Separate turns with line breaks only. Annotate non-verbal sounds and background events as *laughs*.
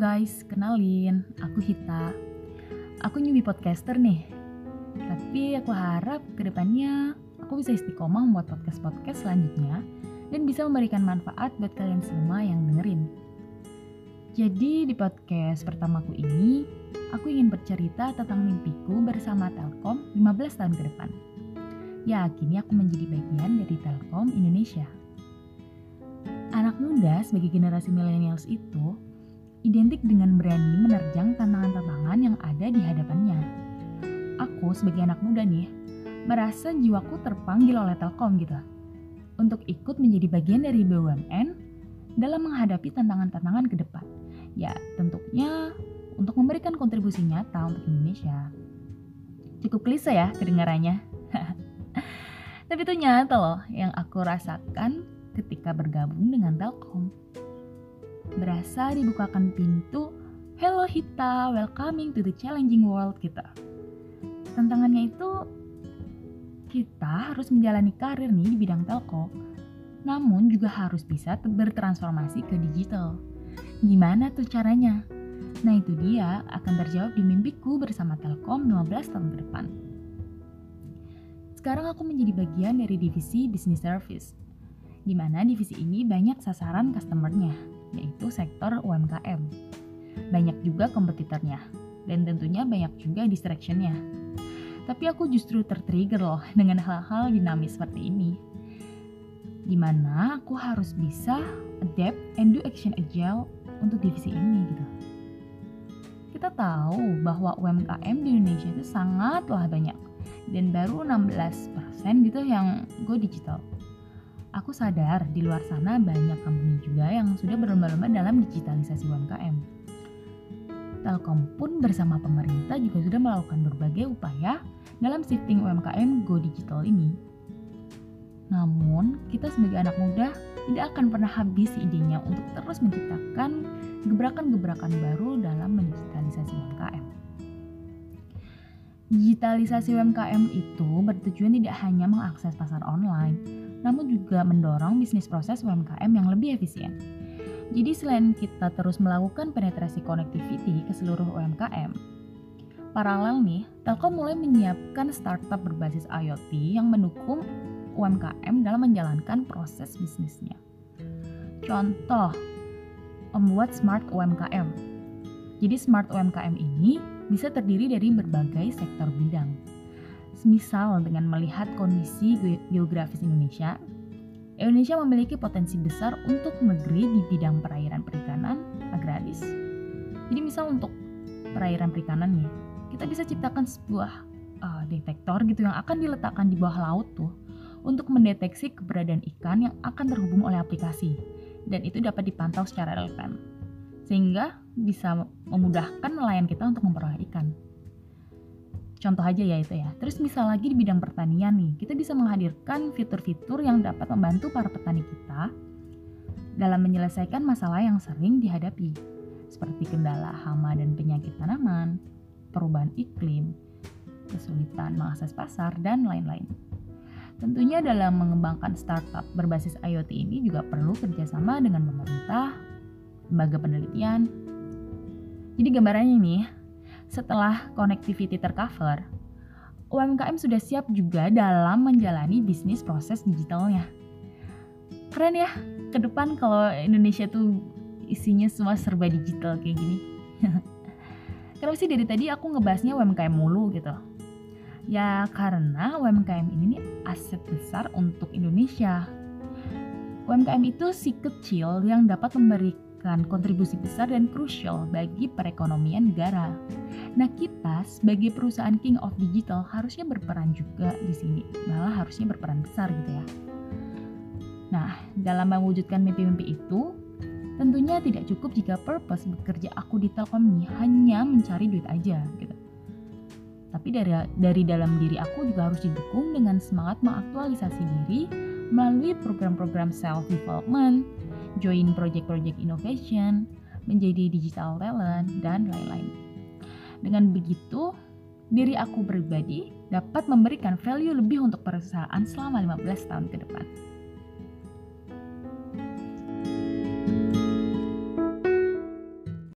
guys, kenalin, aku Hita. Aku newbie podcaster nih. Tapi aku harap ke depannya aku bisa istiqomah membuat podcast-podcast selanjutnya dan bisa memberikan manfaat buat kalian semua yang dengerin. Jadi di podcast pertamaku ini, aku ingin bercerita tentang mimpiku bersama Telkom 15 tahun ke depan. Ya, kini aku menjadi bagian dari Telkom Indonesia. Anak muda sebagai generasi millennials itu identik dengan berani menerjang tantangan-tantangan yang ada di hadapannya. Aku sebagai anak muda nih, merasa jiwaku terpanggil oleh Telkom gitu. Untuk ikut menjadi bagian dari BUMN dalam menghadapi tantangan-tantangan ke depan. Ya, tentunya untuk memberikan kontribusi nyata untuk Indonesia. Cukup klise ya kedengarannya. *laughs* Tapi itu nyata loh yang aku rasakan ketika bergabung dengan Telkom berasa dibukakan pintu Hello Hita, welcoming to the challenging world kita. Tantangannya itu kita harus menjalani karir nih di bidang telco, namun juga harus bisa bertransformasi ke digital. Gimana tuh caranya? Nah itu dia akan terjawab di mimpiku bersama Telkom 15 tahun ke depan. Sekarang aku menjadi bagian dari divisi Business Service, di mana divisi ini banyak sasaran customernya, yaitu sektor UMKM. Banyak juga kompetitornya, dan tentunya banyak juga distractionnya. Tapi aku justru tertrigger loh dengan hal-hal dinamis seperti ini. Di mana aku harus bisa adapt and do action agile untuk divisi ini gitu. Kita tahu bahwa UMKM di Indonesia itu sangatlah banyak dan baru 16% gitu yang go digital aku sadar di luar sana banyak company juga yang sudah berlomba-lomba dalam digitalisasi UMKM. Telkom pun bersama pemerintah juga sudah melakukan berbagai upaya dalam shifting UMKM go digital ini. Namun, kita sebagai anak muda tidak akan pernah habis idenya untuk terus menciptakan gebrakan-gebrakan baru dalam mendigitalisasi UMKM. Digitalisasi UMKM itu bertujuan tidak hanya mengakses pasar online, namun juga mendorong bisnis proses UMKM yang lebih efisien. Jadi selain kita terus melakukan penetrasi connectivity ke seluruh UMKM, paralel nih, Telkom mulai menyiapkan startup berbasis IoT yang mendukung UMKM dalam menjalankan proses bisnisnya. Contoh, membuat smart UMKM. Jadi smart UMKM ini bisa terdiri dari berbagai sektor bidang, Semisal dengan melihat kondisi geografis Indonesia, Indonesia memiliki potensi besar untuk negeri di bidang perairan perikanan agraris. Jadi misal untuk perairan perikanan nih, kita bisa ciptakan sebuah uh, detektor gitu yang akan diletakkan di bawah laut tuh untuk mendeteksi keberadaan ikan yang akan terhubung oleh aplikasi dan itu dapat dipantau secara real time sehingga bisa memudahkan nelayan kita untuk memperoleh ikan. Contoh aja ya itu ya. Terus misal lagi di bidang pertanian nih, kita bisa menghadirkan fitur-fitur yang dapat membantu para petani kita dalam menyelesaikan masalah yang sering dihadapi, seperti kendala hama dan penyakit tanaman, perubahan iklim, kesulitan mengakses pasar, dan lain-lain. Tentunya dalam mengembangkan startup berbasis IoT ini juga perlu kerjasama dengan pemerintah, lembaga penelitian. Jadi gambarannya nih, setelah connectivity tercover, UMKM sudah siap juga dalam menjalani bisnis proses digitalnya. Keren ya, ke depan kalau Indonesia tuh isinya semua serba digital kayak gini. *laughs* Kenapa sih dari tadi aku ngebahasnya UMKM mulu gitu? Ya karena UMKM ini nih aset besar untuk Indonesia. UMKM itu si kecil yang dapat memberikan memberikan kontribusi besar dan krusial bagi perekonomian negara. Nah, kita sebagai perusahaan King of Digital harusnya berperan juga di sini, malah harusnya berperan besar gitu ya. Nah, dalam mewujudkan mimpi-mimpi itu, tentunya tidak cukup jika purpose bekerja aku di Telkom ini hanya mencari duit aja gitu. Tapi dari dari dalam diri aku juga harus didukung dengan semangat mengaktualisasi diri melalui program-program self development, join project-project innovation, menjadi digital talent, dan lain-lain. Dengan begitu, diri aku pribadi dapat memberikan value lebih untuk perusahaan selama 15 tahun ke depan.